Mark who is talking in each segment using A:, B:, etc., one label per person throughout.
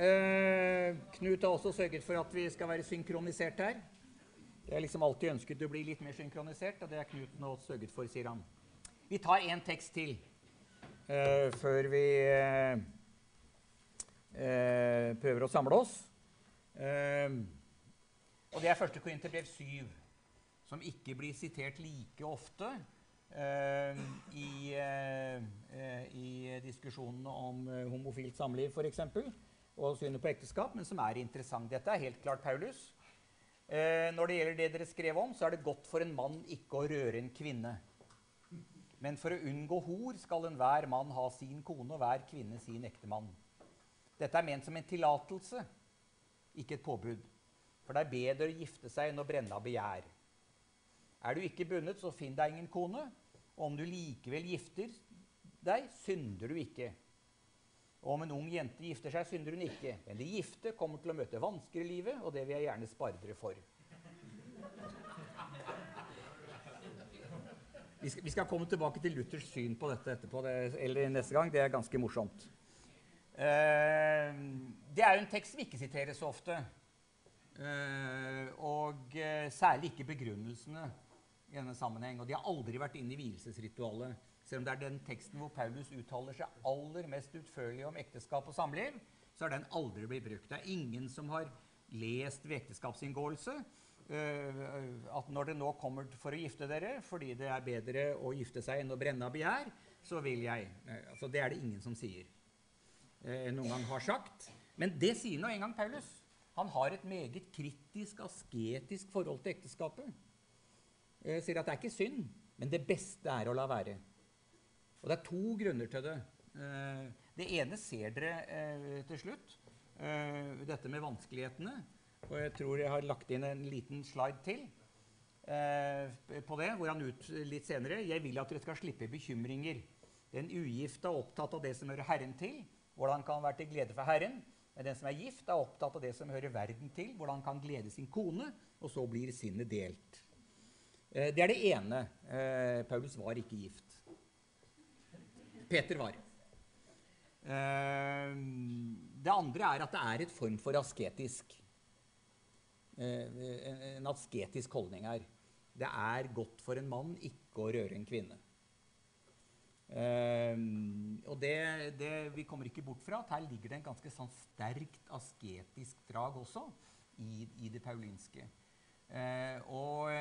A: Eh, Knut har også sørget for at vi skal være synkronisert her. Jeg har liksom alltid ønsket å bli litt mer synkronisert, og det er Knut nå sørget for, sier han. Vi tar én tekst til eh, før vi eh, eh prøver å samle oss. Eh, og det er 1. Korinterbrev 7, som ikke blir sitert like ofte uh, i, uh, i, diskusjonene om homofilt samliv f.eks. og synet på ekteskap, men som er interessant. Dette er helt klart Paulus. når det gjelder det dere skrev om, så er det godt for en mann ikke å røre en kvinne. Men for å unngå hor skal enhver mann ha sin kone og hver kvinne sin ektemann. Dette er ment som en tillatelse, ikke et påbud. For det er bedre å gifte seg enn å brenne av begjær. Er du ikke bundet, så finn deg ingen kone. Og om du likevel gifter deg, synder du ikke. Og om en ung jente gifter seg, synder hun ikke. Men de gifte kommer til å møte vansker i livet, og det vil jeg gjerne spare dere for. Vi skal, vi skal, komme tilbake til Luthers syn på dette etterpå, det, eller neste gang. Det er ganske morsomt. Eh, det er jo en tekst vi ikke siterer så ofte. Eh, og eh, særlig ikke begrunnelsene i denne sammenheng. Og de har aldri vært inne i vielsesritualet. Selv om det er den teksten hvor Paulus uttaler seg aller mest utførlig om ekteskap og samliv, så har den aldri blitt brukt. Det er ingen som har lest ved ekteskapsinngåelse uh, at når det nå kommer for å gifte dere fordi det er bedre å gifte seg enn å brenne av begjær, så vil jeg uh, altså Det er det ingen som sier. Uh, noen gang har sagt. Men det sier nå en gang Paulus. Han har et meget kritisk, asketisk forhold til ekteskapet. Jeg sier at det er ikke synd, men det beste er å la være. Og det er to grunner til det. Eh, det ene ser dere eh, til slutt. Eh, dette med vanskelighetene. Og jeg tror jeg har lagt inn en liten slide til på det, hvor han ut litt senere Jeg vil at dere skal slippe bekymringer. Den ugifte er opptatt av det som hører Herren til, hvordan kan være til glede for Herren. Men den som er gift, er opptatt av det som hører verden til, hvordan han kan glede sin kone, og så blir sinnet delt. Eh, det er det ene. Eh, Paulus var ikke gift. Peter var. Eh, det andre er at det er et form for asketisk En asketisk holdning her. Det er godt for en mann ikke å røre en kvinne. Og det, det, Vi kommer ikke bort fra at her ligger det en ganske sånn sterkt asketisk drag også i, i det paulinske. Og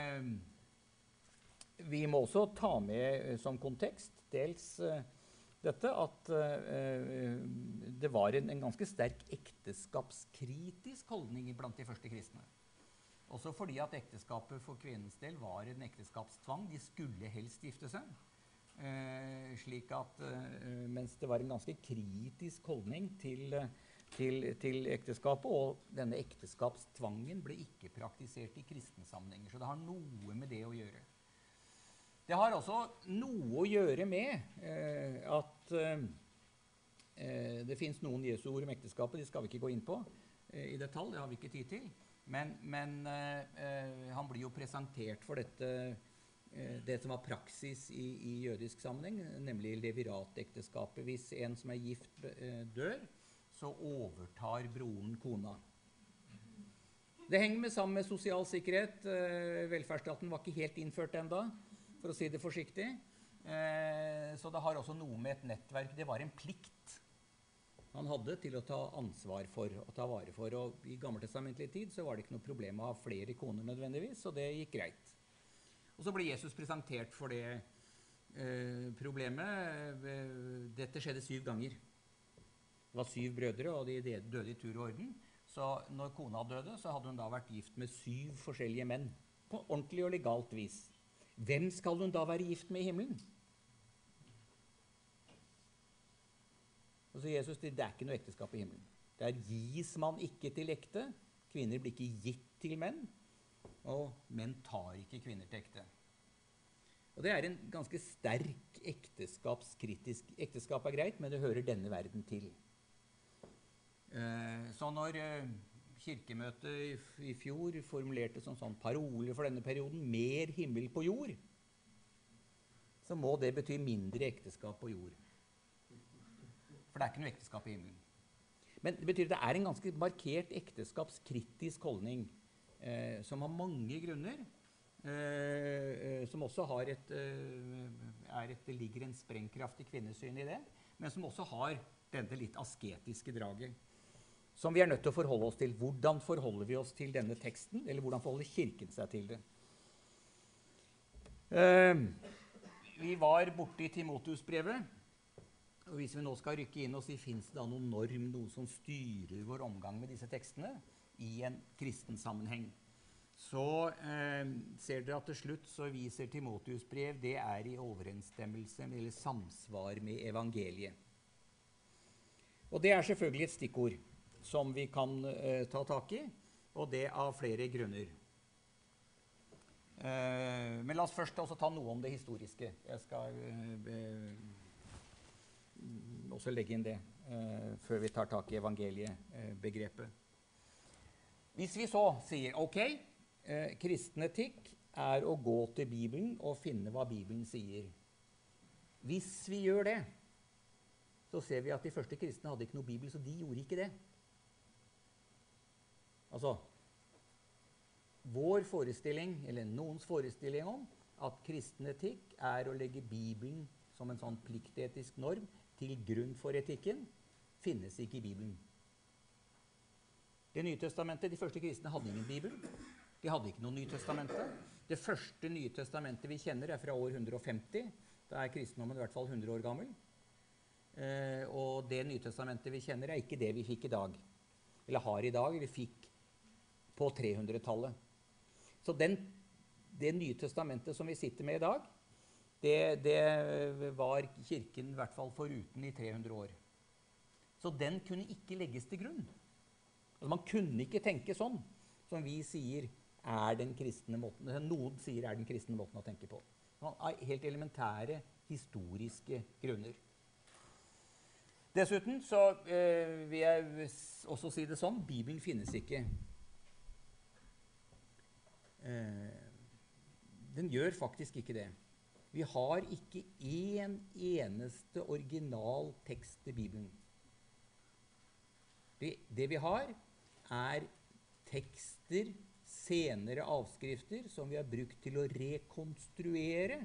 A: vi må også ta med uh, som kontekst dels dette at det var en, en, ganske sterk ekteskapskritisk holdning blant de første kristne. Også fordi at ekteskapet for kvinnens del var en ekteskapstvang. De skulle helst gifte seg. Eh, slik at eh, mens det var en ganske kritisk holdning til, til, til, ekteskapet, og denne ekteskapstvangen ble ikke praktisert i kristne sammenhenger. Så det har noe med det å gjøre. Det har også noe å gjøre med eh, at eh, eh det fins noen Jesu ord om ekteskapet. De skal vi ikke gå inn på eh, i detalj. Det har vi ikke tid til. Men, men han blir jo presentert for dette Eh, det som var praksis i, i jødisk sammenheng, nemlig leviratekteskapet. Hvis en som er gift, eh, dør, så overtar broren kona. Det henger med sammen med sosial sikkerhet. Eh, velferdsstaten var ikke helt innført ennå, for å si det forsiktig. Så det har også noe med et nettverk Det var en plikt han hadde til å ta ansvar for og ta vare for. Og I gammeltestamentlig tid så var det ikke noe problem å ha flere koner nødvendigvis, og det gikk greit. Og så ble Jesus presentert for det eh, problemet. Dette skjedde syv ganger. Det var syv brødre, og de døde i tur og orden. Så når kona døde, så hadde hun da vært gift med syv forskjellige menn. På ordentlig og legalt vis. Hvem skal hun da være gift med i himmelen? Og så Jesus, Det er ikke noe ekteskap i himmelen. Der gis man ikke til ekte. Kvinner blir ikke gitt til menn. Og menn tar ikke kvinner til ekte. Og Det er en ganske sterk ekteskapskritisk Ekteskap er greit, men det hører denne verden til. Eh, så når eh, Kirkemøtet i, i fjor formulerte som sånn parole for denne perioden 'mer himmel på jord', så må det bety mindre ekteskap på jord. For det er ikke noe ekteskap i himmelen. Men det betyr at det er en ganske markert ekteskapskritisk holdning eh, som har mange grunner. Eh, eh som også har et, eh, et, Det ligger en sprengkraftig kvinnesyn i det, men som også har dette litt asketiske draget. Som vi er nødt til å forholde oss til. Hvordan forholder vi oss til denne teksten? Eller hvordan forholder Kirken seg til det? Eh, vi var borte i Timotus-brevet. Og hvis vi nå skal rykke inn og si fins det da noen norm, noe som styrer vår omgang med disse tekstene i en kristen sammenheng, så eh, ser dere at til slutt så viser Timotius brev det er i overensstemmelse med, eller samsvar med evangeliet. Og det er selvfølgelig et stikkord som vi kan eh, ta tak i, og det av flere grunner. Eh, men la oss først også ta noe om det historiske. Jeg skal eh, også legge inn det eh, før vi tar tak i evangeliebegrepet. Hvis vi så sier ok, eh, kristen etikk er å gå til Bibelen og finne hva Bibelen sier. Hvis vi gjør det, så ser vi at de første kristne hadde ikke noe Bibel, så de gjorde ikke det. Altså Vår forestilling, eller noens forestilling om at kristen etikk er å legge Bibelen som en sånn pliktetisk norm til grunn for etikken, finnes ikke i Bibelen. Det nye testamentet, De første kristne hadde ingen bibel. De hadde ikke noe Nytestamentet. Det første Nye testamentet vi kjenner, er fra år 150. Da er kristendommen i hvert fall 100 år gammel. Eh, og det Nytestamentet vi kjenner, er ikke det vi fikk i dag. Eller har i dag, eller fikk på 300-tallet. Så den, det Nye testamentet som vi sitter med i dag, det, det, var Kirken i hvert fall foruten i 300 år. Så den kunne ikke legges til grunn. Altså man kunne ikke tenke sånn som vi sier er den kristne måten, noen sier er den kristne måten å tenke på. Av helt elementære historiske grunner. Dessuten så eh, vil jeg også si det sånn Bibelen finnes ikke. Eh, den gjør faktisk ikke det. Vi har ikke én eneste original tekst til Bibelen. Det, det, vi har, er tekster, senere avskrifter, som vi har brukt til å rekonstruere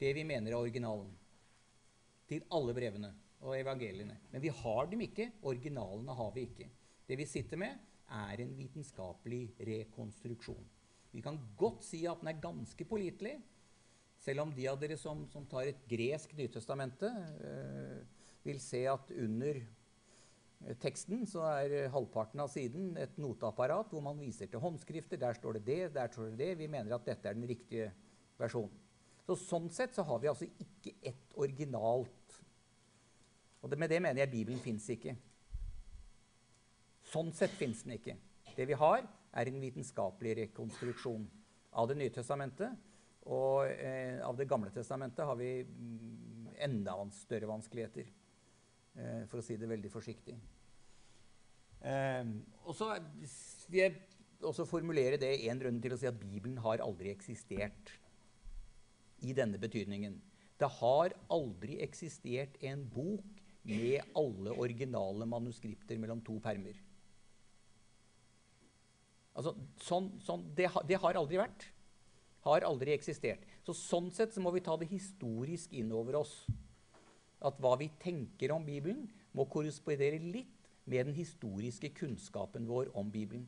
A: det vi mener er originalen. Til alle brevene og evangeliene. Men vi har dem ikke. Originalene har vi ikke. Det vi sitter med, er en vitenskapelig rekonstruksjon. Vi kan godt si at den er ganske pålitelig. Selv om de av dere som, som tar et gresk Nytestamente, eh, vil se at under eh, teksten så er halvparten av siden et noteapparat hvor man viser til håndskrifter. Der står det det, der står det det. Vi mener at dette er den riktige versjonen. Så Sånn sett så har vi altså ikke ett originalt Og det, med det mener jeg Bibelen fins ikke. Sånn sett fins den ikke. Det vi har, er en vitenskapelig rekonstruksjon av Det nye testamentet og eh, av Det gamle testamentet har vi mm, enda større vanskeligheter, eh, for å si det veldig forsiktig. Eh, og så vil jeg også formulere det én runde til å si at Bibelen har aldri eksistert i denne betydningen. Det har aldri eksistert en bok med alle originale manuskripter mellom to permer. Altså, sånn, sånn, det, det har aldri vært har aldri eksistert. Så Sånn sett så må vi ta det historisk inn over oss. At hva vi tenker om Bibelen, må korrespondere litt med den historiske kunnskapen vår om Bibelen.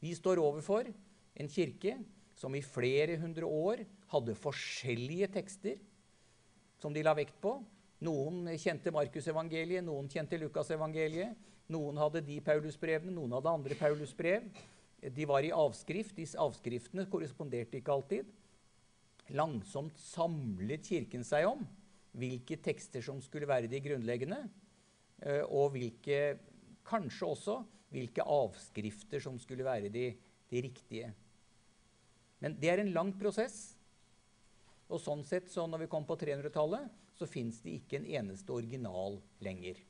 A: Vi står overfor en kirke som i flere hundre år hadde forskjellige tekster som de la vekt på. Noen kjente Markusevangeliet, noen kjente Lukasevangeliet. Noen hadde de Paulusbrevene, noen hadde andre Paulusbrev. De var i avskrift. Disse avskriftene korresponderte ikke alltid. Langsomt samlet Kirken seg om hvilke tekster som skulle være de grunnleggende, eh, og hvilke, kanskje også hvilke avskrifter som skulle være de, de riktige. Men det er en lang prosess. Og sånn sett, så når vi kom på 300-tallet, så fins det ikke en eneste original lenger.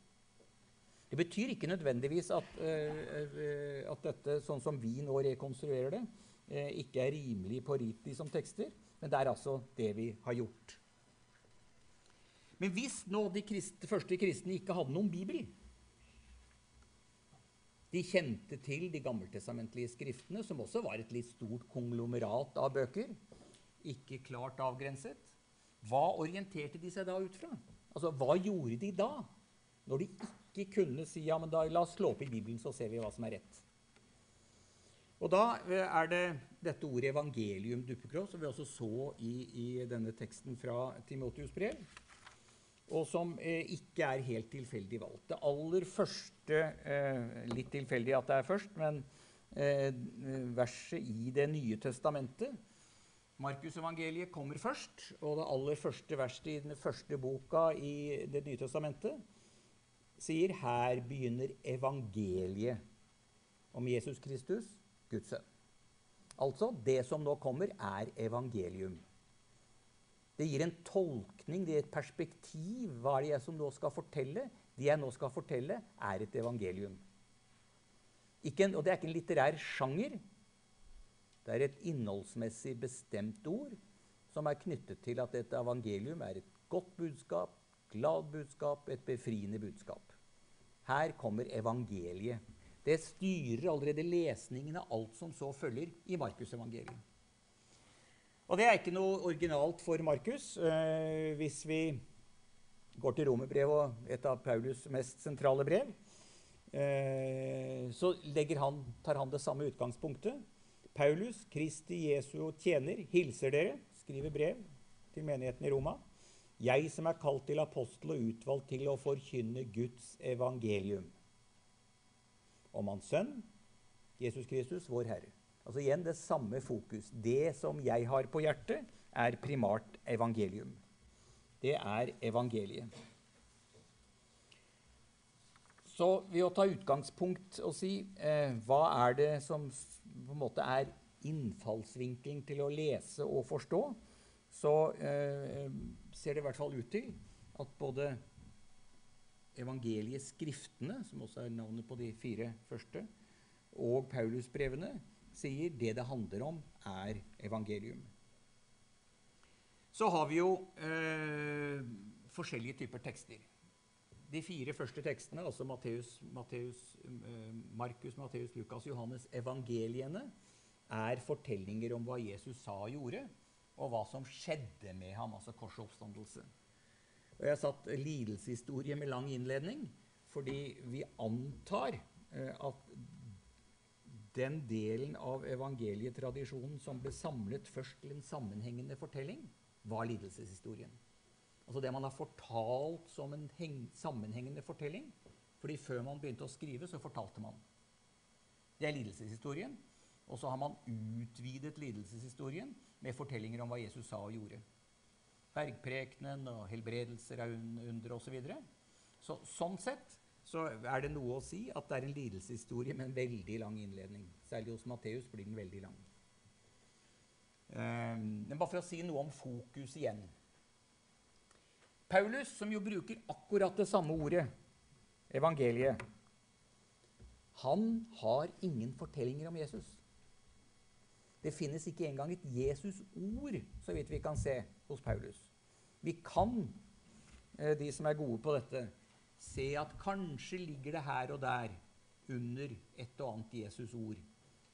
A: Det betyr ikke nødvendigvis at, uh, at dette, sånn som vi nå rekonstruerer det, uh, ikke er rimelig pålitelig som tekster, men det er altså det vi har gjort. Men hvis nå de kristne, første kristne ikke hadde noen bibel, De kjente til de gammeltestamentlige skriftene, som også var et litt stort konglomerat av bøker. Ikke klart avgrenset. Hva orienterte de seg da ut fra? Altså, Hva gjorde de da? Når de ikke kunne si ja, men da la oss slå opp i Bibelen, så ser vi hva som er rett. Og da eh, er det dette ordet evangelium duppekropp, som vi også så i, i denne teksten fra Timotius brev og som eh, ikke er helt tilfeldig valgt. Det aller første eh, Litt tilfeldig at det er først, men eh, verset i Det nye testamentet Markusevangeliet kommer først, og det aller første verset i den første boka i Det nye testamentet sier her begynner evangeliet om Jesus Kristus, Guds sønn. Altså, det som nå kommer, er evangelium. Det gir en tolkning, det gir et perspektiv. Hva er det jeg som nå skal fortelle? Det jeg nå skal fortelle, er et evangelium. En, og det er ikke en litterær sjanger. Det er et innholdsmessig bestemt ord som er knyttet til at et evangelium er et godt budskap, glad budskap, et befriende budskap. Her kommer evangeliet. Det styrer allerede lesningen av alt som så følger i Markusevangeliet. Og det er ikke noe originalt for Markus. Eh, hvis vi går til Romerbrevet, et av Paulus' mest sentrale brev, eh, så han, tar han det samme utgangspunktet. Paulus, Kristi Jesu tjener, hilser dere, skriver brev til menigheten i Roma. Jeg som er kalt til apostel og utvalgt til å forkynne Guds evangelium. Om Hans Sønn, Jesus Kristus, vår Herre. Altså igjen det samme fokus. Det som jeg har på hjertet, er primært evangelium. Det er evangeliet. Så ved å ta utgangspunkt og si eh, hva er det som på en måte er innfallsvinkelen til å lese og forstå, så eh, ser det i hvert fall ut til at både evangelieskriftene, som også er navnet på de fire første, og Paulusbrevene sier det det handler om, er evangelium. Så har vi jo eh, forskjellige typer tekster. De fire første tekstene, altså Matteus, Matteus, eh, Markus, Matteus, Lukas, Johannes, evangeliene, er fortellinger om hva Jesus sa og gjorde, og hva som skjedde med ham, altså korsoppstandelse. Og jeg har satt lidelseshistorie med lang innledning fordi vi antar eh, at den delen av evangelietradisjonen som ble samlet først til en sammenhengende fortelling, var lidelseshistorien. Altså det man har fortalt som en sammenhengende fortelling. fordi før man begynte å skrive, så fortalte man. Det er lidelseshistorien. Og så har man utvidet lidelseshistorien med fortellinger om hva Jesus sa og gjorde. Bergprekenen og helbredelser av under osv. Så videre. så, sånn sett så er det noe å si at det er en lidelseshistorie med en veldig lang innledning. Særlig hos Matteus blir den veldig lang. Um, men bare for å si noe om fokus igjen. Paulus, som jo bruker akkurat det samme ordet, evangeliet, han har ingen fortellinger om Jesus. Det finnes ikke engang et Jesus-ord, så vidt vi kan se hos Paulus. Vi kan, eh, de som er gode på dette, se at kanskje ligger det her og der under et og annet Jesus-ord.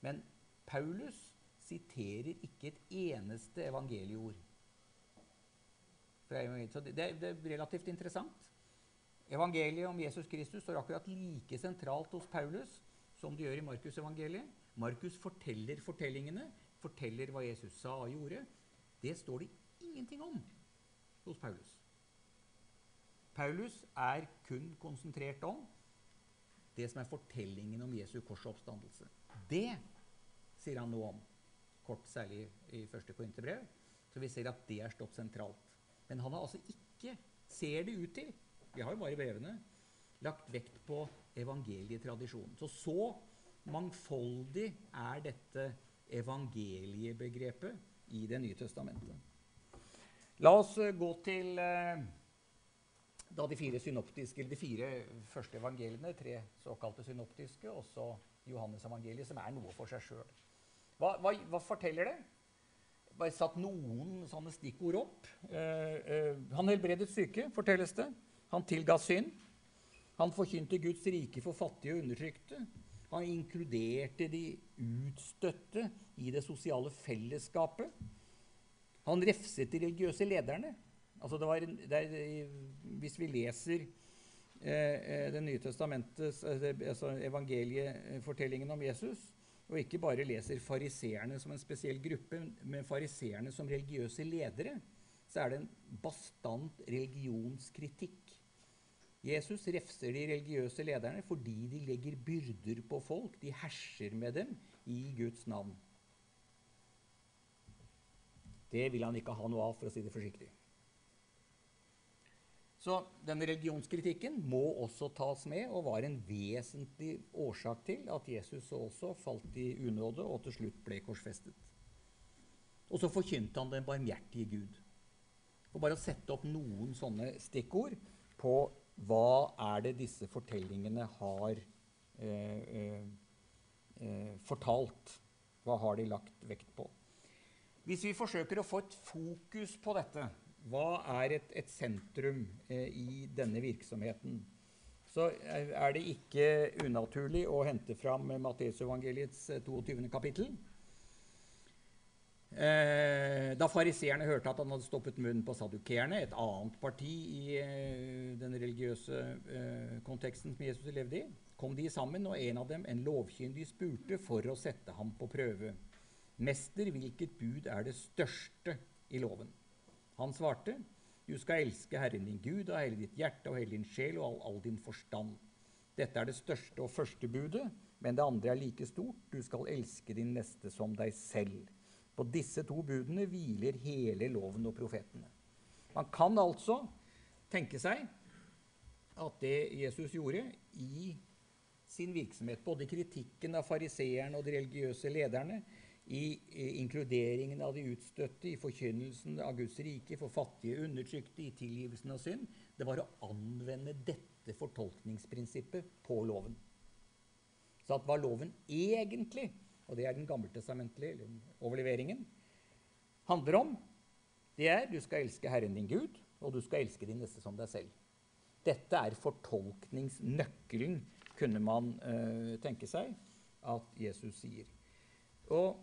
A: Men Paulus siterer ikke et eneste evangelieord. Så det, det er relativt interessant. Evangeliet om Jesus Kristus står akkurat like sentralt hos Paulus som det gjør i Markus-evangeliet. Markus forteller fortellingene, forteller hva Jesus sa og gjorde. Det står det ingenting om hos Paulus. Paulus er kun konsentrert om det som er fortellingen om Jesu korsoppstandelse. Det sier han noe om, kort særlig i første Korinterbrev. Så vi ser at det er stått sentralt. Men han har altså ikke, ser det ut til, vi har jo bare brevene, lagt vekt på evangelietradisjonen. Så så mangfoldig er dette evangeliebegrepet i Det nye testamentet. La oss gå til eh, da de fire synoptiske, eller de fire første evangeliene, tre såkalte synoptiske, og så Johannes-evangeliet, som er noe for seg sjøl. Hva, hva, hva, forteller det? Bare satt noen sånne stikkord opp. Eh, eh, han helbredet syke, fortelles det. Han tilga synd. Han forkynte Guds rike for fattige og undertrykte. Han inkluderte de utstøtte i det sosiale fellesskapet. Han refset de religiøse lederne. Altså det var, det er, hvis vi leser eh, Det nye testamentets altså evangeliefortellingen om Jesus, og ikke bare leser fariseerne som en spesiell gruppe, men fariseerne som religiøse ledere, så er det en bastant religionskritikk. Jesus refser de religiøse lederne fordi de legger byrder på folk. De herser med dem i Guds navn. Det vil han ikke ha noe av, for å si det forsiktig. Så denne religionskritikken må også tas med, og var en vesentlig årsak til at Jesus også falt i unåde og til slutt ble korsfestet. Og så forkynte han den barmhjertige Gud. Og bare å sette opp noen sånne stikkord på hva er det disse fortellingene har eh, eh, eh fortalt. Hva har de lagt vekt på? Hvis vi forsøker å få et fokus på dette, hva er et, et sentrum eh, i denne virksomheten? Så er det ikke unaturlig å hente fram Matteusevangeliets 22. Eh, kapittel. Eh, da fariseerne hørte at han hadde stoppet munnen på sadukeerne, et annet parti i eh, den religiøse eh, konteksten som Jesus levde i, kom de sammen, og en av dem, en lovkyndig, spurte for å sette ham på prøve. Mester, hvilket bud er det største i loven? Han svarte, du skal elske Herren din Gud av hele ditt hjerte og hele din sjel og all, all din forstand. Dette er det største og første budet, men det andre er like stort. Du skal elske din neste som deg selv. På disse to budene hviler hele loven og profetene. Man kan altså tenke seg at det Jesus gjorde i sin virksomhet, både kritikken av fariseerne og de religiøse lederne, i, inkluderingen av de utstøtte, i forkynnelsen av Guds rike for fattige, undertrykte, i tilgivelsen av synd, det var å anvende dette fortolkningsprinsippet på loven. Så at hva loven egentlig, og det er den gammeltestamentlige overleveringen, handler om, det er du skal elske Herren din Gud, og du skal elske din neste som deg selv. Dette er fortolkningsnøkkelen, kunne man uh, tenke seg at Jesus sier. Og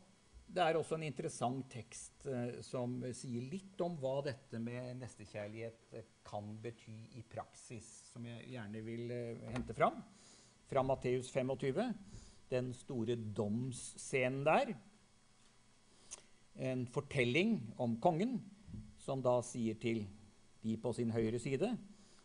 A: det er også en interessant tekst uh, som sier litt om hva dette med nestekjærlighet eh, kan bety i praksis, som jeg gjerne vil hente fram. Fra Matteus 25, den store domsscenen der. En fortelling om kongen, som da sier til de på sin høyre side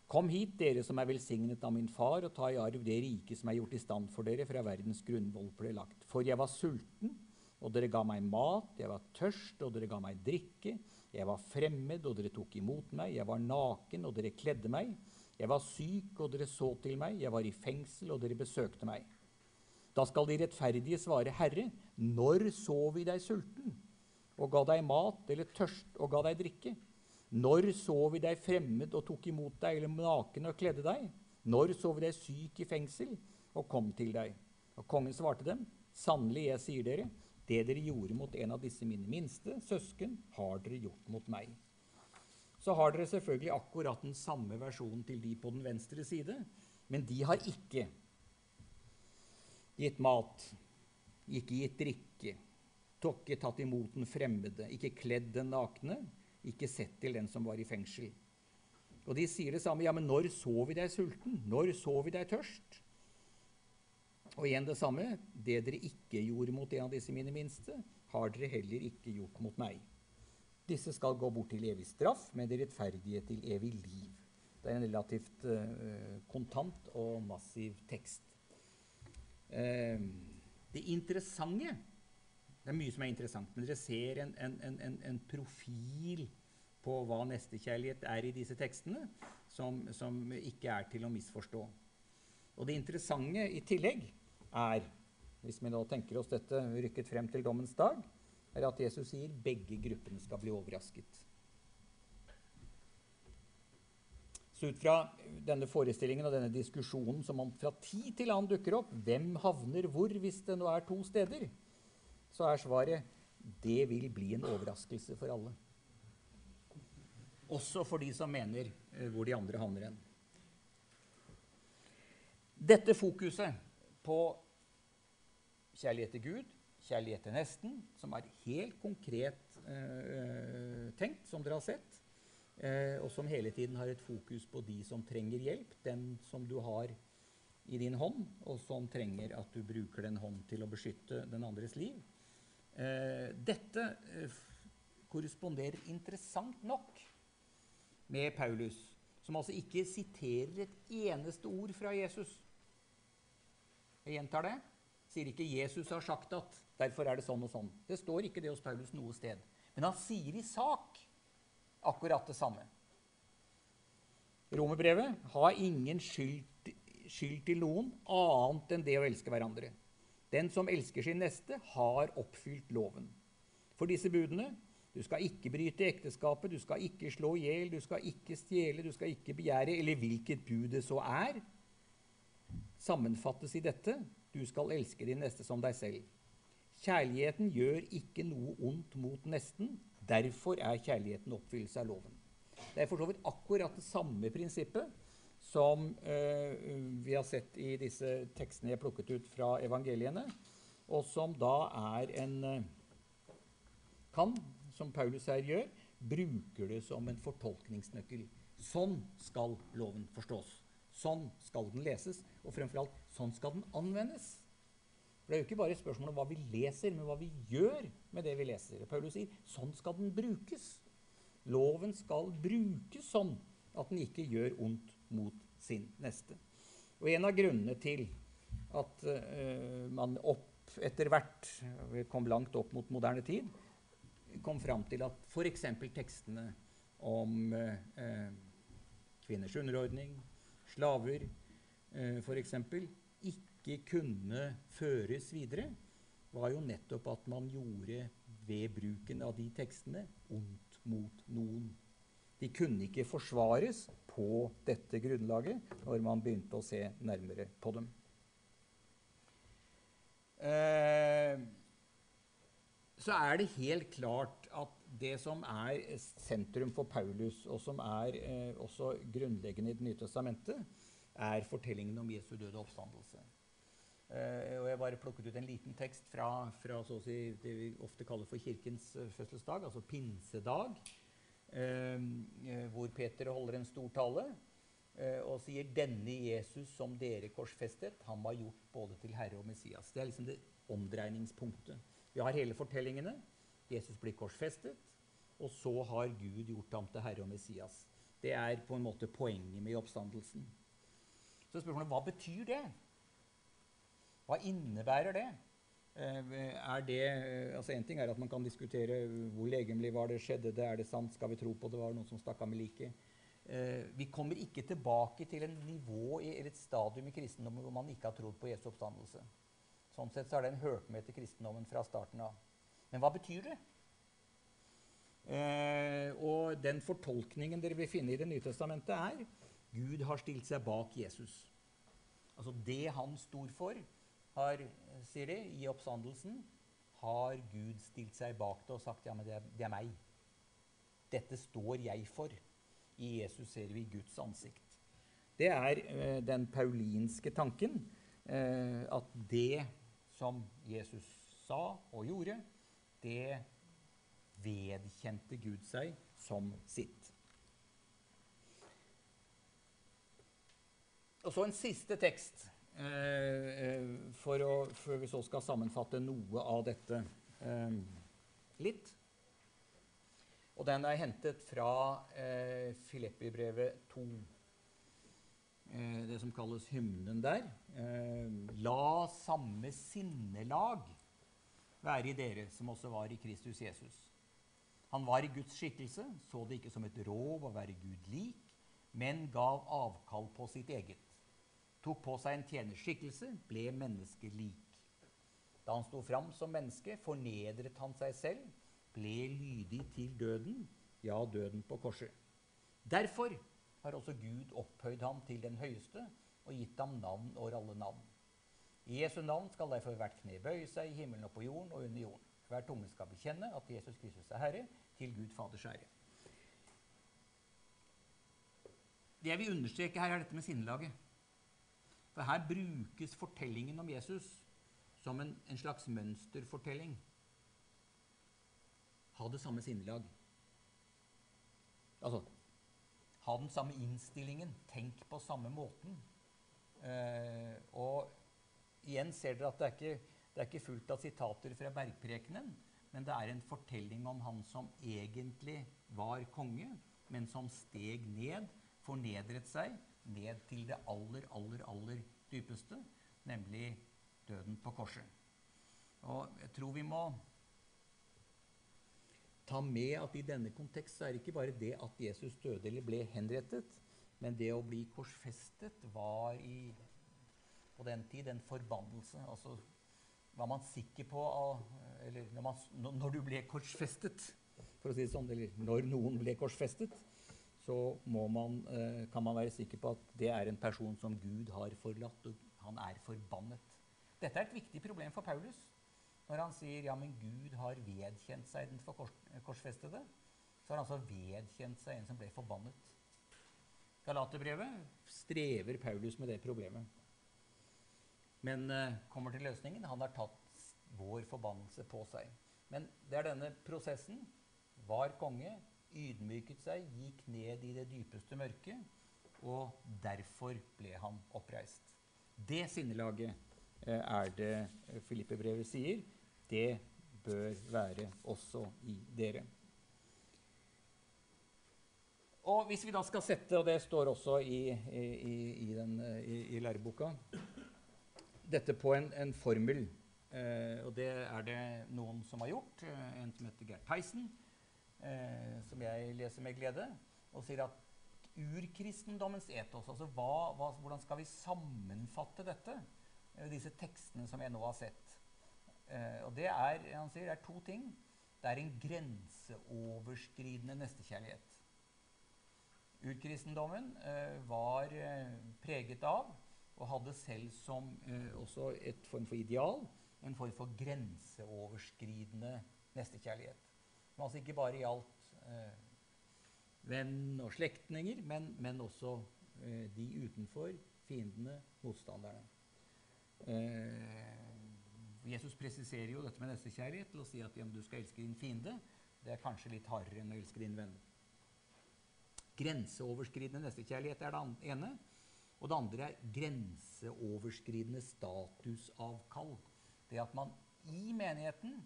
A: Kom hit, dere som er velsignet av min far, og ta i arv det riket som er gjort i stand for dere fra verdens grunnvoll ble lagt. For jeg var sulten, og dere ga meg mat, jeg var tørst, og dere ga meg drikke. Jeg var fremmed, og dere tok imot meg. Jeg var naken, og dere kledde meg. Jeg var syk, og dere så til meg. Jeg var i fengsel, og dere besøkte meg. Da skal de rettferdige svare, Herre, når så vi deg sulten, og ga deg mat, eller tørst og ga deg drikke? Når så vi deg fremmed og tok imot deg, eller naken og kledde deg? Når så vi deg syk i fengsel og kom til deg? Og kongen svarte dem, sannelig, jeg sier dere, det dere gjorde mot en av disse mine minste søsken, har dere gjort mot meg. Så har dere selvfølgelig akkurat den samme versjonen til de på den venstre side, men de har ikke gitt mat, ikke gitt drikke, tokke tatt imot den fremmede, ikke kledd den nakne, ikke sett til den som var i fengsel. Og de sier det samme. Ja, men når så vi deg sulten? Når så vi deg tørst? Og igjen det samme. Det dere ikke gjorde mot en av disse mine minste, har dere heller ikke gjort mot meg. Disse skal gå bort til evig straff, men de rettferdige til evig liv. Det er en relativt uh, kontant og massiv tekst. Uh, det interessante Det er mye som er interessant, men dere ser en, en, en, en profil på hva nestekjærlighet er i disse tekstene, som, som ikke er til å misforstå. Og det interessante i tillegg er, hvis vi nå tenker oss dette rykket frem til dommens dag, er at Jesus sier begge gruppene skal bli overrasket. Så ut fra denne forestillingen og denne diskusjonen som man fra tid til annen dukker opp, hvem havner hvor hvis det nå er to steder, så er svaret det vil bli en overraskelse for alle. Også for de som mener eh, hvor de andre havner hen. Dette fokuset på kjærlighet til Gud, kjærlighet til nesten, som er helt konkret eh, tenkt, som dere har sett, eh, og som hele tiden har et fokus på de som trenger hjelp, den som du har i din hånd, og som trenger at du bruker den hånd til å beskytte den andres liv. Eh, dette eh, korresponderer interessant nok med Paulus, som altså ikke siterer et eneste ord fra Jesus. Jeg gjentar det. Sier ikke 'Jesus har sagt at', derfor er det sånn og sånn. Det står ikke det hos Paulus noe sted. Men han sier i sak akkurat det samme. Romerbrevet har ingen skyld, til noen annet enn det å elske hverandre. Den som elsker sin neste, har oppfylt loven. For disse budene du skal ikke bryte ekteskapet, du skal ikke slå i hjel, du skal ikke stjele, du skal ikke begjære, eller hvilket bud det så er, sammenfattes i dette du skal elske din neste som deg selv. Kjærligheten gjør ikke noe ondt mot nesten. Derfor er kjærligheten oppfyllelse av loven. Det er for så vidt akkurat det samme prinsippet som eh, vi har sett i disse tekstene jeg plukket ut fra evangeliene, og som da er en eh, kan som Paulus her gjør, bruker det som en fortolkningsnøkkel. Sånn skal loven forstås. Sånn skal den leses, og fremfor alt sånn skal den anvendes. For Det er jo ikke bare et spørsmål om hva vi leser, men hva vi gjør med det vi leser. Paulus sier sånn skal den brukes. Loven skal brukes sånn at den ikke gjør ondt mot sin neste. Og En av grunnene til at uh, man opp etter hvert, vi kom langt opp mot moderne tid, kom fram til at f.eks. tekstene om uh, kvinners underordning, slaver for f.eks., ikke kunne føres videre, var jo nettopp at man gjorde ved bruken av de tekstene ondt mot noen. De kunne ikke forsvares på dette grunnlaget når man begynte å se nærmere på dem. Eh, så er det helt klart at det som er sentrum for Paulus, og som er eh, også grunnleggende i Det nye testamentet, er fortellingen om Jesu døde oppstandelse. Eh, og jeg bare plukket ut en liten tekst fra, fra si, det vi ofte kaller for Kirkens uh, fødselsdag, altså pinsedag, eh, eh, hvor Peter holder en stor tale uh, og sier 'Denne Jesus som dere korsfestet, han var gjort både til Herre og Messias'. Det er liksom det omdreiningspunktet. Vi har hele fortellingene. Jesus blir korsfestet, og så har Gud gjort ham til Herre og Messias. Det er på en måte poenget med oppstandelsen. Så spørsmålet hva betyr det? Hva innebærer det? Eh, er det altså En ting er at man kan diskutere hvor legemlig var det skjedde, det er det sant, skal vi tro på det var det noen som stakk av med liket. Eh, vi kommer ikke tilbake til en nivå eller et stadium i kristendommen hvor man ikke har trodd på Jesu oppstandelse. Sånn sett så har den hørt med til kristendommen fra starten av. Men hva betyr det? Eh, og den fortolkningen dere vil finne i Det nye testamentet, er Gud har stilt seg bak Jesus. Altså det han stod for, har, sier de, i oppstandelsen, har Gud stilt seg bak det og sagt ja, men det er, det er meg. Dette står jeg for. I Jesus ser vi Guds ansikt. Det er eh, den paulinske tanken. Eh, at det som Jesus sa og gjorde, det vedkjente Gud seg som sitt. Og så en siste tekst, for å, for vi så skal sammenfatte noe av dette eh, litt. Og den er hentet fra eh, Filippi-brevet 2. Eh, det som kalles hymnen der. Eh, La samme sinnelag være i dere som også var i Kristus Jesus. Han var i Guds skikkelse, så det ikke som et rov å være Gud lik, men gav avkall på sitt eget. Tok på seg en tjenerskikkelse, ble menneskelik. Da han sto fram som menneske, fornedret han seg selv, ble lydig til døden, ja, døden på korset. Derfor har også Gud opphøyd ham til den høyeste og gitt ham navn over alle navn. I Jesu navn skal derfor hvert kne bøye seg i himmelen og på jorden og under jorden. Hver tunge skal bekjenne at Jesus Kristus er Herre, til Gud Faders ære. Det jeg vil understreke her, er dette med sinnelaget. For her brukes fortellingen om Jesus som en, en slags mønsterfortelling. Ha det samme sinnelag. Altså ha den samme innstillingen. Tenk på samme måten. Eh, og igjen ser dere at det er, ikke, det er ikke fullt av sitater fra Bergprekenen, men det er en fortelling om han som egentlig var konge, men som steg ned, fornedret seg, ned til det aller, aller, aller dypeste, nemlig døden på korset. Og jeg tror vi må ta med at i denne kontekst er det ikke bare det at Jesus døde eller ble henrettet, men det å bli korsfestet var i, på den tid en forbannelse. Altså var man sikker på Eller når, man, når, du ble korsfestet, for å si det sånn, eller når noen ble korsfestet, så man, eh, kan man være sikker på at det er en person som Gud har forlatt, og han er forbannet. Dette er et viktig problem for Paulus. Når han sier ja, men Gud har vedkjent seg den for kors, korsfestede, så har han altså vedkjent seg en som ble forbannet. Galaterbrevet strever Paulus med det problemet. Men uh, kommer til løsningen. Han har tatt vår forbannelse på seg. Men det er denne prosessen. Var konge, ydmyket seg, gikk ned i det dypeste mørket, og derfor ble han oppreist. Det sinnelaget eh, er det Filippe-brevet sier. Det bør være også i dere. Og hvis vi da skal sette, og det står også i, i, i, den, i, i læreboka, dette på en, en formel, eh, og det er det noen som har gjort, eh, en som heter Gerd Theisen, eh, som jeg leser med glede, og sier at urkristendommens etos, altså hva, hva, hvordan skal vi sammenfatte dette, eh, disse tekstene som jeg nå har sett, Eh, og det er, han sier, det er to ting. Det er en grenseoverskridende nestekjærlighet. Urkristendommen eh, var eh, preget av og hadde selv som eh, også et form for ideal en form for grenseoverskridende nestekjærlighet. Som altså ikke bare gjaldt eh, venn og slektninger, men, men også eh, de utenfor, fiendene, motstanderne. Eh, Jesus presiserer jo dette med nestekjærlighet til å si at ja, du skal elske din fiende. Det er kanskje litt hardere enn å elske din venn. Grenseoverskridende nestekjærlighet er det ene. Og det andre er grenseoverskridende statusavkall. Det at man i menigheten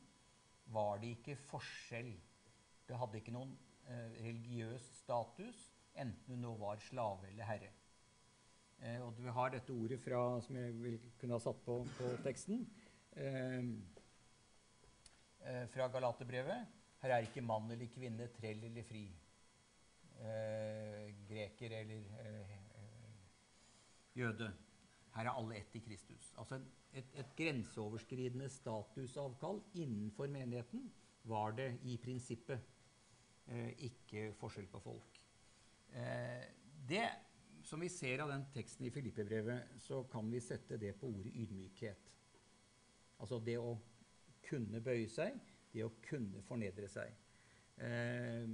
A: var det ikke forskjell. Det hadde ikke noen eh, religiøs status, enten du nå var slave eller herre. Eh, og du har dette ordet fra, som jeg vil kunne ha satt på, på teksten. Eh, eh, fra Galaterbrevet. Her er ikke mann eller kvinne, trell eller fri. Eh, greker eller eh, jøde. Her er alle ett i Kristus. Altså et, et grenseoverskridende statusavkall innenfor menigheten var det i prinsippet. Eh, ikke forskjell på folk. Eh, det som vi ser av den teksten i Filippebrevet, så kan vi sette det på ordet ydmykhet. Altså det å kunne bøye seg, det å kunne fornedre seg. Eh,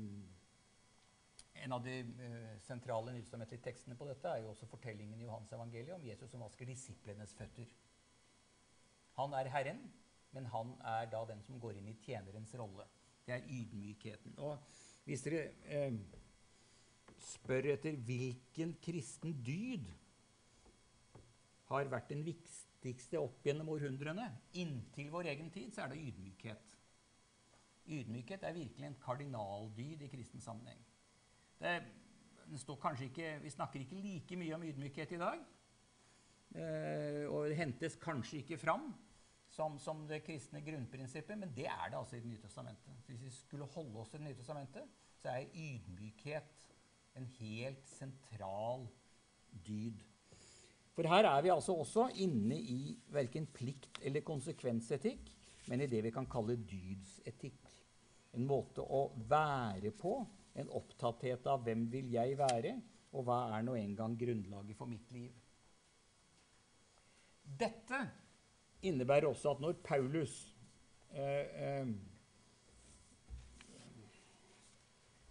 A: en av de uh, sentrale nytelsesmessige tekstene på dette er jo også fortellingen i Johans evangeliet om Jesus som vasker disiplenes føtter. Han er Herren, men han er da den som går inn i tjenerens rolle. Det er ydmykheten. Og hvis dere eh, spør etter hvilken kristen dyd har vært den viktigste opp gjennom århundrene, inntil vår egen tid, så er det ydmykhet. Ydmykhet er virkelig en kardinaldyd i kristen sammenheng. Det, det ikke, vi snakker ikke like mye om ydmykhet i dag. Eh, og det hentes kanskje ikke fram som, som, det kristne grunnprinsippet, men det er det altså i Det nye testamentet. Så hvis vi skulle holde oss til Det nye testamentet, så er ydmykhet en helt sentral dyd. For her er vi altså også inne i verken plikt eller konsekvensetikk, men i det vi kan kalle dydsetikk. En måte å være på, en opptatthet av hvem vil jeg være, og hva er nå engang grunnlaget for mitt liv. Dette innebærer også at når Paulus eh, eh,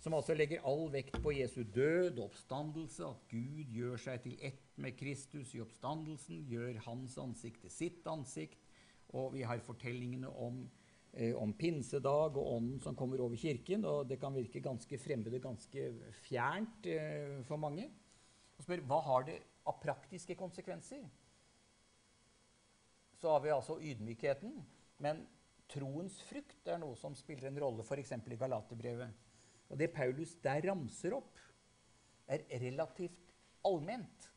A: som altså legger all vekt på Jesu død og oppstandelse, at Gud gjør seg til ett med Kristus i oppstandelsen, gjør hans ansikt til sitt ansikt, Og vi har fortellingene om, om pinsedag og ånden som kommer over kirken. Og det kan virke ganske fremmed og ganske fjernt eh, for mange. Og spør hva har det av praktiske konsekvenser. Så har vi altså ydmykheten. Men troens frukt er noe som spiller en rolle f.eks. i Galaterbrevet. Og det Paulus der ramser opp, er relativt allment.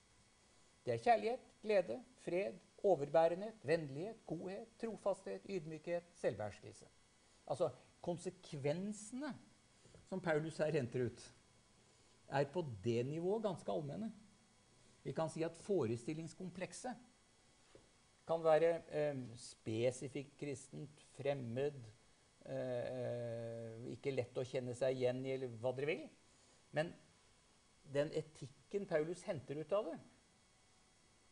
A: Det er kjærlighet, glede, fred, overbærenhet, vennlighet, godhet, trofasthet, ydmykhet, selvbeherskelse. Altså konsekvensene som Paulus her henter ut, er på det nivået ganske allmenne. Vi kan si at forestillingskomplekset kan være eh, spesifikt kristent, fremmed, eh, ikke lett å kjenne seg igjen i, eller hva dere vil. Men den etikken Paulus henter ut av det,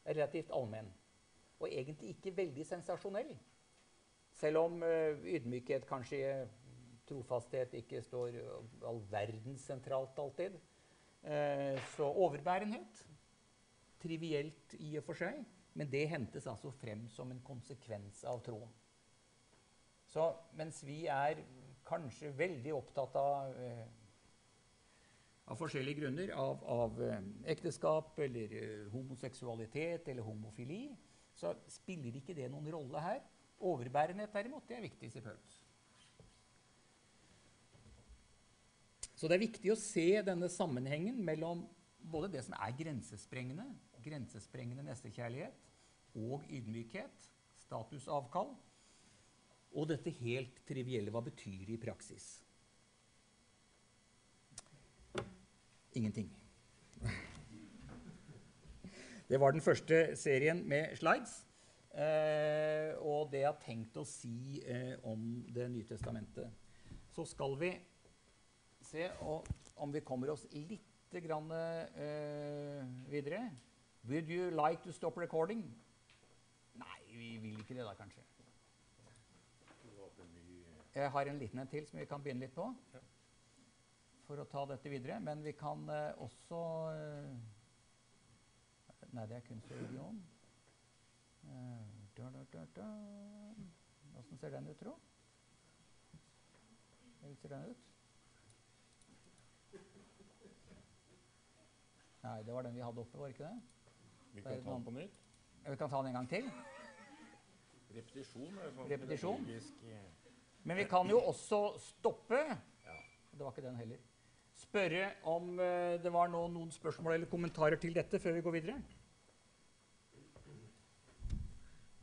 A: er relativt allmenn. Og egentlig ikke veldig sensasjonell. Selv om uh, ydmykhet, kanskje trofasthet, ikke står all verdens sentralt alltid. Uh, så overbærenhet trivielt i og for seg, men det hentes altså frem som en konsekvens av troen. Så mens vi er kanskje veldig opptatt av, eh, av forskjellige grunner, av, av eh, ekteskap eller eh, homoseksualitet eller homofili, så spiller ikke det noen rolle her. Overbærenhet derimot, det er viktig, selvfølgelig. Så det er viktig å se denne sammenhengen mellom både det som er grensesprengende, grensesprengende nestekjærlighet, og ydmykhet, statusavkall, og dette helt trivielle hva betyr det i praksis? Ingenting. Det var den første serien med slides. Eh, og det jeg har tenkt å si eh, om Det nye testamentet. Så skal vi se om vi kommer oss litt grann, eh, videre. Would you like to stop recording? Nei, vi vil ikke det da, kanskje. Jeg har en liten en til som vi kan begynne litt på. For å ta dette videre. Men vi kan uh, også uh, Nei, det er kunstregion. Åssen ser den ut, tro? Hvordan ser den ut? Nei, det var den vi hadde oppe, var ikke det?
B: Vi kan ta den på nytt.
A: Vi kan ta den en gang til.
B: Repetisjon er sånn
A: Repetisjon.
B: eh,
A: Men vi kan jo også stoppe.
B: Ja.
A: Det var ikke den heller. Spørre om eh, det var noen spørsmål eller kommentarer til dette før vi går videre.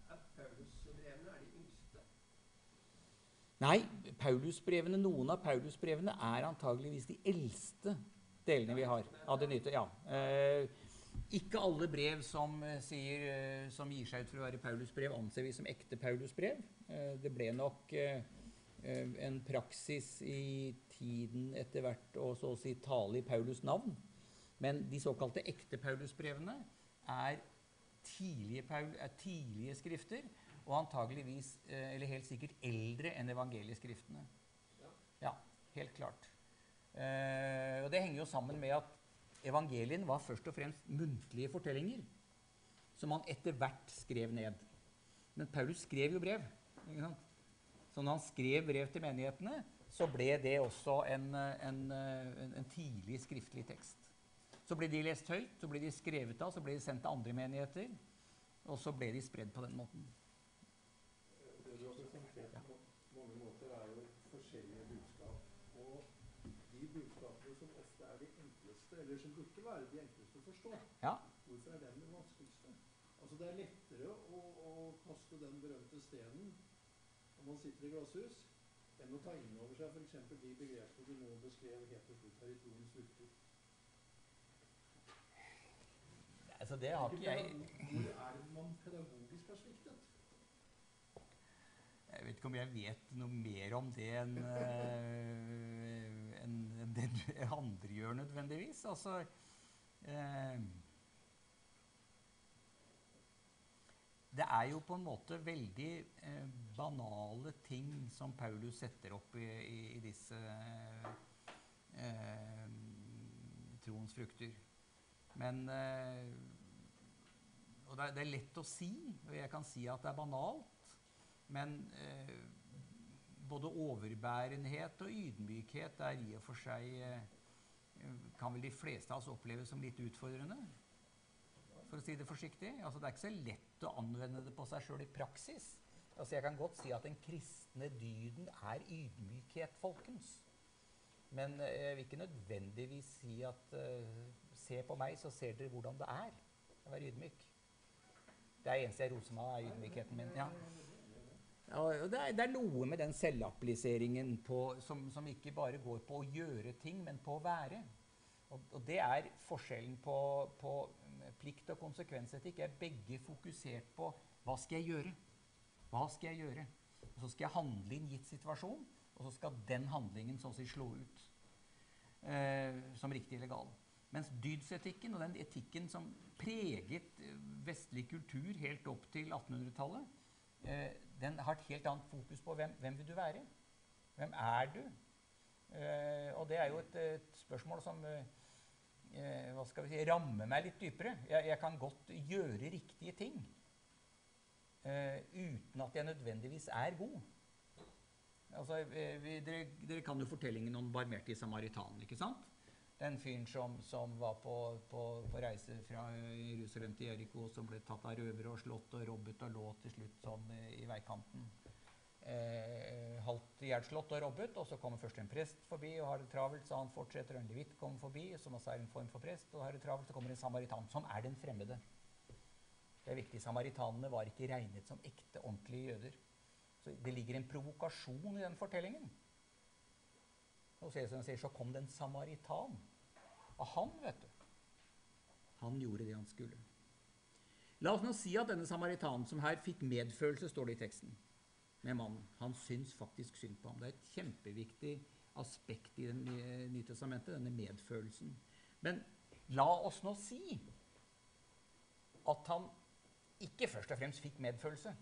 C: Er Paulusbrevene er de yngste?
A: Nei, Paulusbrevene, noen av Paulusbrevene er antageligvis de eldste delene vi har av det nye. Ja. Eh, ikke alle brev som, eh, sier, eh, som gir seg ut for å være Paulusbrev, anser vi som ekte Paulusbrev. Eh, det ble nok en praksis i tiden etter hvert å så å si tale i Paulus' navn. Men de såkalte ekte Paulusbrevene er tidlige, er tidlige skrifter, og antageligvis, eh, eller helt sikkert eldre enn evangelieskriftene. Ja, helt klart. Eh, og Det henger jo sammen med at evangelien var først og fremst muntlige fortellinger som han etter hvert skrev ned. Men Paulus skrev jo brev. ikke sant? Så når han skrev brev til menighetene, så ble det også en, en, en, en tidlig skriftlig tekst. Så ble de lest høyt, så ble de skrevet av, så ble de sendt til andre menigheter. Og så ble de spredd på den måten.
C: Det du har presentert på mange måter, er jo forskjellige budskap. Og de budskapene som ofte er de enkleste, burde være de enkleste å forstå,
A: Ja,
C: hvorfor er den den vanskeligste? Altså Det er lettere å, å kaste den berømte stenen når man sitter i glasshus, enn å ta inn over seg f.eks. de begrepene du nå beskrev helt til slutt her i troens frukter.
A: altså det har ikke jeg
C: Hvor er det man pedagogisk har sviktet?
A: Jeg vet ikke om jeg vet noe mer om det enn en, en det andre gjør nødvendigvis. Altså eh, Det er jo på en måte veldig eh, banale ting som Paulus setter opp i, i, i disse eh, troens frukter. Men eh, Og det er, det er lett å si, og jeg kan si at det er banalt. Men eh, både overbærenhet og ydmykhet er i og for seg kan vel de fleste av oss oppleve som litt utfordrende. For å si det forsiktig. Altså, det er ikke så lett å anvende det på seg sjøl i praksis. Altså, jeg kan godt si at den kristne dyden er ydmykhet, folkens. Men eh, jeg vil ikke nødvendigvis si at uh, Se på meg, så ser dere hvordan det er å være ydmyk. Det er eneste jeg roser meg av, er ydmykheten min. Ja. Ja, det, er, det, er, noe med den selvappliseringen som, som, ikke bare går på å gjøre ting, men på å være. Og, og det er forskjellen på, på, plikt og konsekvensetikk. er begge fokusert på hva skal jeg gjøre? Hva skal jeg gjøre? Og så skal jeg handle i en gitt situasjon, og så skal den handlingen så å si slå ut eh, som riktig eller gal. Mens dydsetikken og den etikken som preget eh, vestlig kultur helt opp til 1800-tallet, eh, den har et helt annet fokus på hvem, hvem vil du være? Hvem er du? Uh, og det er jo et, et spørsmål som uh, uh, hva skal vi si, rammer meg litt dypere. Jeg, jeg kan godt gjøre riktige ting uten at jeg nødvendigvis er god. Altså, vi, dere, dere, kan jo fortellingen om barmhjertig samaritanen. ikke sant? Den fyren som, som var på, på, på, reise fra Jerusalem til Jeriko, som ble tatt av røvere og slått og robbet og lå til slutt sånn i, veikanten. Eh, halvt ihjelslått og robbet. Og så kommer først en prest forbi og har det travelt, så han fortsetter. Og en levitt kommer forbi, som også er en form for prest. og har det travelt, Så kommer en samaritan, som er den fremmede. Det er viktig. Samaritanene var ikke regnet som ekte, ordentlige jøder. Så det ligger en provokasjon i den fortellingen. Og så, så kom det en samaritan. Og han, vet du Han gjorde det han skulle. La oss nå si at denne samaritanen som her fikk medfølelse, står det i teksten, med mannen. Han syns faktisk synd på ham. Det er et kjempeviktig aspekt i Det nye testamentet, denne medfølelsen. Men la oss nå si at han ikke først og fremst fikk medfølelse.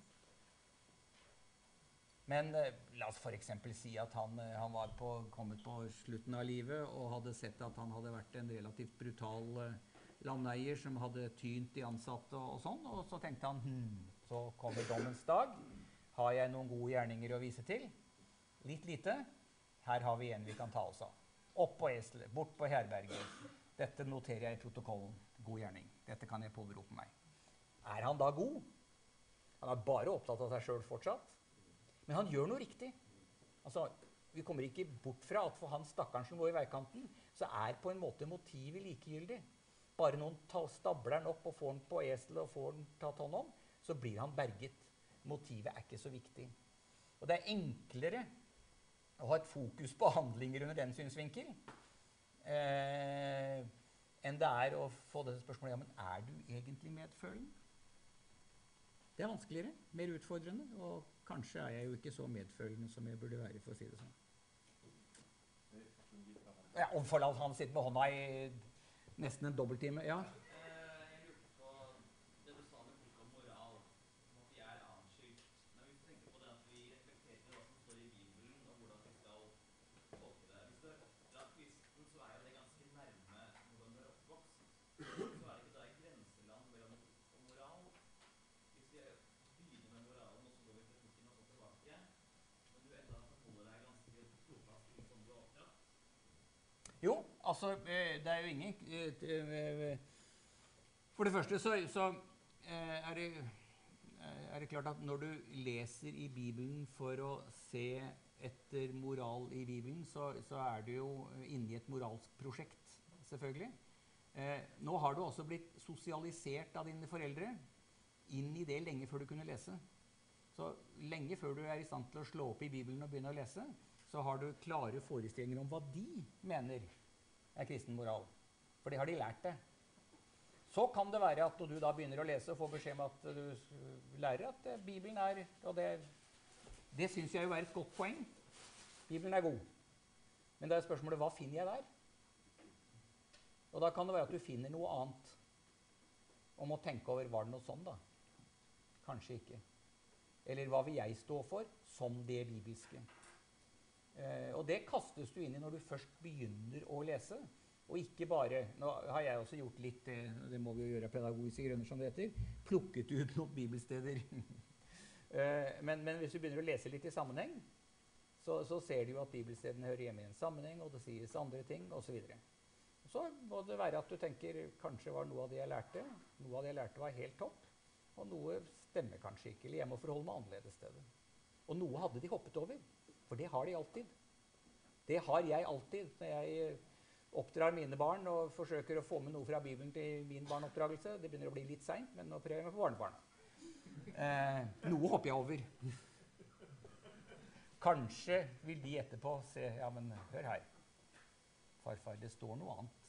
A: Men eh, la oss f.eks. si at han, eh, han var på, kommet på slutten av livet og hadde sett at han hadde vært en relativt brutal eh, landeier som hadde tynt de ansatte og, og sånn. Og så tenkte han hm, så kommer dommens dag. Har jeg noen gode gjerninger å vise til? Litt lite. Her har vi en vi kan ta oss av. Opp på eselet, bort på herberget. Dette noterer jeg i protokollen. God gjerning. Dette kan jeg påberope meg. Er han da god? Han er bare opptatt av seg sjøl fortsatt. Men han gjør noe riktig. Altså, vi kommer ikke bort fra at for han stakkaren som går i veikanten, så er på en måte motivet likegyldig. Bare noen stabler han opp og får han på eselet og får han tatt hånd om, så blir han berget. Motivet er ikke så viktig. Og det er enklere å ha et fokus på handlinger under den synsvinkel eh, enn det er å få dette spørsmålet ja, men er du egentlig medfølende. Det er vanskeligere, mer utfordrende. og Kanskje er jeg jo ikke så medfølende som jeg burde være, for å si det sånn. Ja, og for han sitter med hånda i nesten en dobbelttime. Ja. Altså, eh, det er jo ingen eh, For det første så, så eh, er, det, er, det, klart at når du leser i Bibelen for å se etter moral i Bibelen, så, så er du jo inne i et moralsk prosjekt, selvfølgelig. Eh, nå har du også blitt sosialisert av dine foreldre inn i det lenge før du kunne lese. Så lenge før du er i stand til å slå opp i Bibelen og begynne å lese, så har du klare forestillinger om hva de mener er kristen moral. For det har de lært det. Så kan det være at du da begynner å lese og får beskjed om at du lærer at eh, Bibelen er Og det, det syns jeg jo er et godt poeng. Bibelen er god. Men det er spørsmålet hva finner jeg der? Og da kan det være at du finner noe annet. Og må tenke over var det noe sånn, da? Kanskje ikke. Eller hva vil jeg stå for som det bibelske? Eh, og det kastes du inn i når du først begynner å lese. Og ikke bare Nå har jeg også gjort litt det må vi jo gjøre pedagogiske grunner, som det heter. Plukket ut noen bibelsteder Eh, men, men hvis du begynner å lese litt i sammenheng, så, så ser du jo at bibelstedene hører hjemme i en sammenheng, og det sies andre ting osv. Så, så må det være at du tenker kanskje var noe av det jeg lærte, noe av det jeg lærte var helt topp, og noe stemmer kanskje ikke, eller jeg må forholde meg annerledes til det. Og noe hadde de hoppet over, for det har de alltid. Det har jeg alltid når jeg oppdrar mine barn og forsøker å få med noe fra Bibelen til min barneoppdragelse. Det begynner å bli litt seint, men nå prøver jeg meg på barnebarna. Eh, noe hopper jeg over. Kanskje vil de etterpå se Ja, men hør her. Farfar, det står noe annet.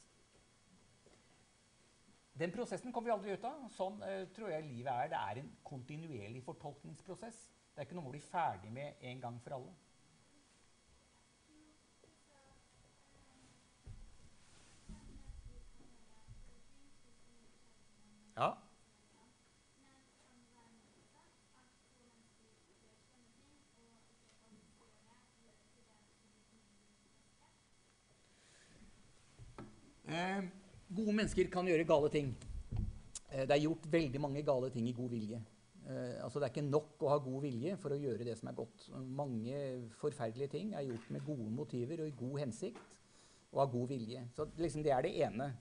A: Den prosessen kommer vi aldri ut av. Sånn eh, tror jeg livet er. Det er en kontinuerlig fortolkningsprosess. Det er ikke noe man blir ferdig med en gang for alle. Ja. Eh, gode mennesker kan gjøre gale ting. Eh, det er gjort veldig mange gale ting i god vilje. Eh, altså det er ikke nok å ha god vilje for å gjøre det som er godt. Mange forferdelige ting er gjort med gode motiver og i god hensikt og av god vilje. Så liksom, det er det ene.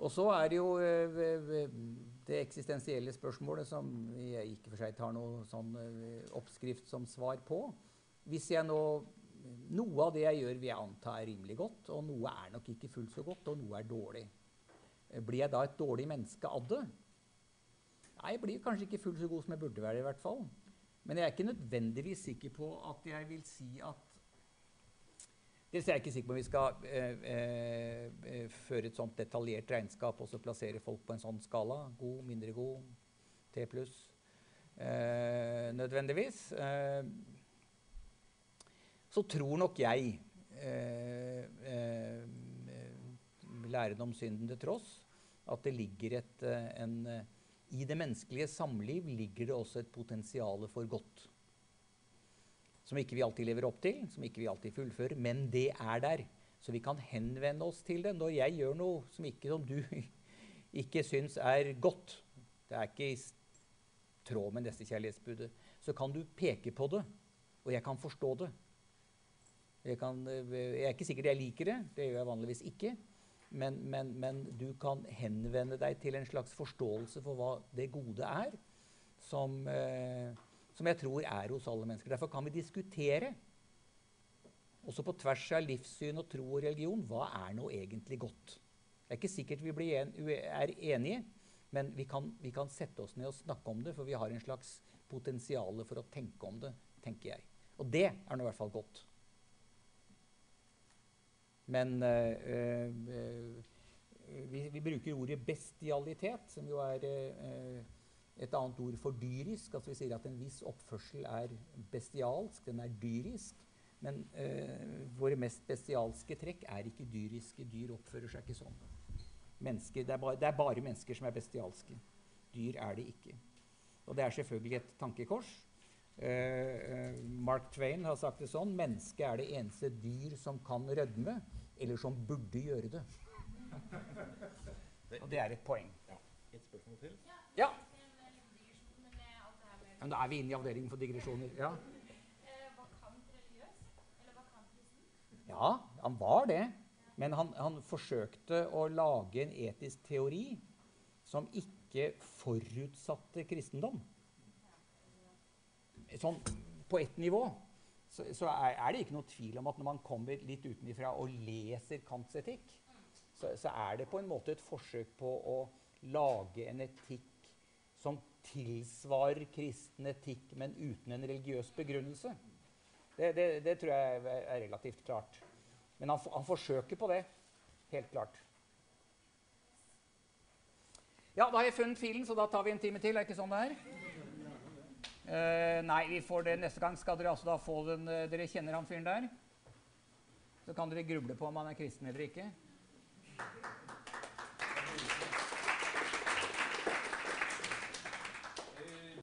A: Og så er det jo eh, det eksistensielle spørsmålet som jeg ikke for seg tar noe sånn oppskrift som svar på. Hvis jeg nå Noe av det jeg gjør, vil jeg anta er rimelig godt, og noe er nok ikke fullt så godt, og noe er dårlig. Eh, blir jeg da et dårlig menneske av det? Nei, jeg blir kanskje ikke fullt så god som jeg burde være. i hvert fall. Men jeg er ikke nødvendigvis sikker på at jeg vil si at Dels er jeg ikke sikker på om vi skal eh, eh, eh, føre et sånt detaljert regnskap og så plassere folk på en sånn skala. God, mindre god, T pluss. Eh, nødvendigvis. Eh, så tror nok jeg, eh, læren om synden til tross, at det ligger et en, I det menneskelige samliv ligger det også et potensial for godt som ikke vi alltid lever opp til, som ikke vi alltid fullfører, men det er der. Så vi kan henvende oss til det. Når jeg gjør noe som, ikke, som du ikke syns er godt, det er ikke i tråd med nestekjærlighetsbudet, så kan du peke på det, og jeg kan forstå det. Jeg, kan, jeg er ikke sikkert jeg liker det, det gjør jeg vanligvis ikke. Men, men, men, du kan henvende deg til en slags forståelse for hva det gode er, som eh, som jeg tror er hos alle mennesker. Derfor kan vi diskutere, også på tvers av livssyn og tro og religion, hva er nå egentlig godt. Det er ikke sikkert vi en, er enige, men vi kan, vi kan, sette oss ned og snakke om det, for vi har en slags potensial for å tenke om det, tenker jeg. Og det er nå i hvert fall godt. Men øh, øh, vi, vi, bruker ordet bestialitet, som jo er øh, et annet ord for dyrisk. altså Vi sier at en viss oppførsel er bestialsk, den er dyrisk. Men eh, våre mest bestialske trekk er ikke dyriske. Dyr oppfører seg ikke sånn. Mennesker, det, er bare, det er bare mennesker som er bestialske. Dyr er det ikke. Og det er selvfølgelig et tankekors. Uh, Mark Twain har sagt det sånn mennesket er det eneste dyr som kan rødme, eller som burde gjøre det. Og det er et poeng.
B: Ja. Et spørsmål til?
A: Ja. Men da er vi inne i avdelingen for digresjoner. Ja. Ja, han var det. Men han, han, forsøkte å lage en etisk teori som ikke forutsatte kristendom. Sånn på ett nivå så, så er, er, det ikke noe tvil om at når man kommer litt utenfra og leser Kants etikk, så, så er det på en måte et forsøk på å lage en etikk som tilsvarer kristen etikk, men uten en religiøs begrunnelse. Det, det, det tror jeg er relativt klart. Men han, han, forsøker på det. Helt klart. Ja, da har jeg funnet filen, så da tar vi en time til. Er ikke sånn det er? Uh, nei, vi får det neste gang. Skal dere altså da få den uh, Dere kjenner han fyren der? Så kan dere gruble på om han er kristen eller ikke.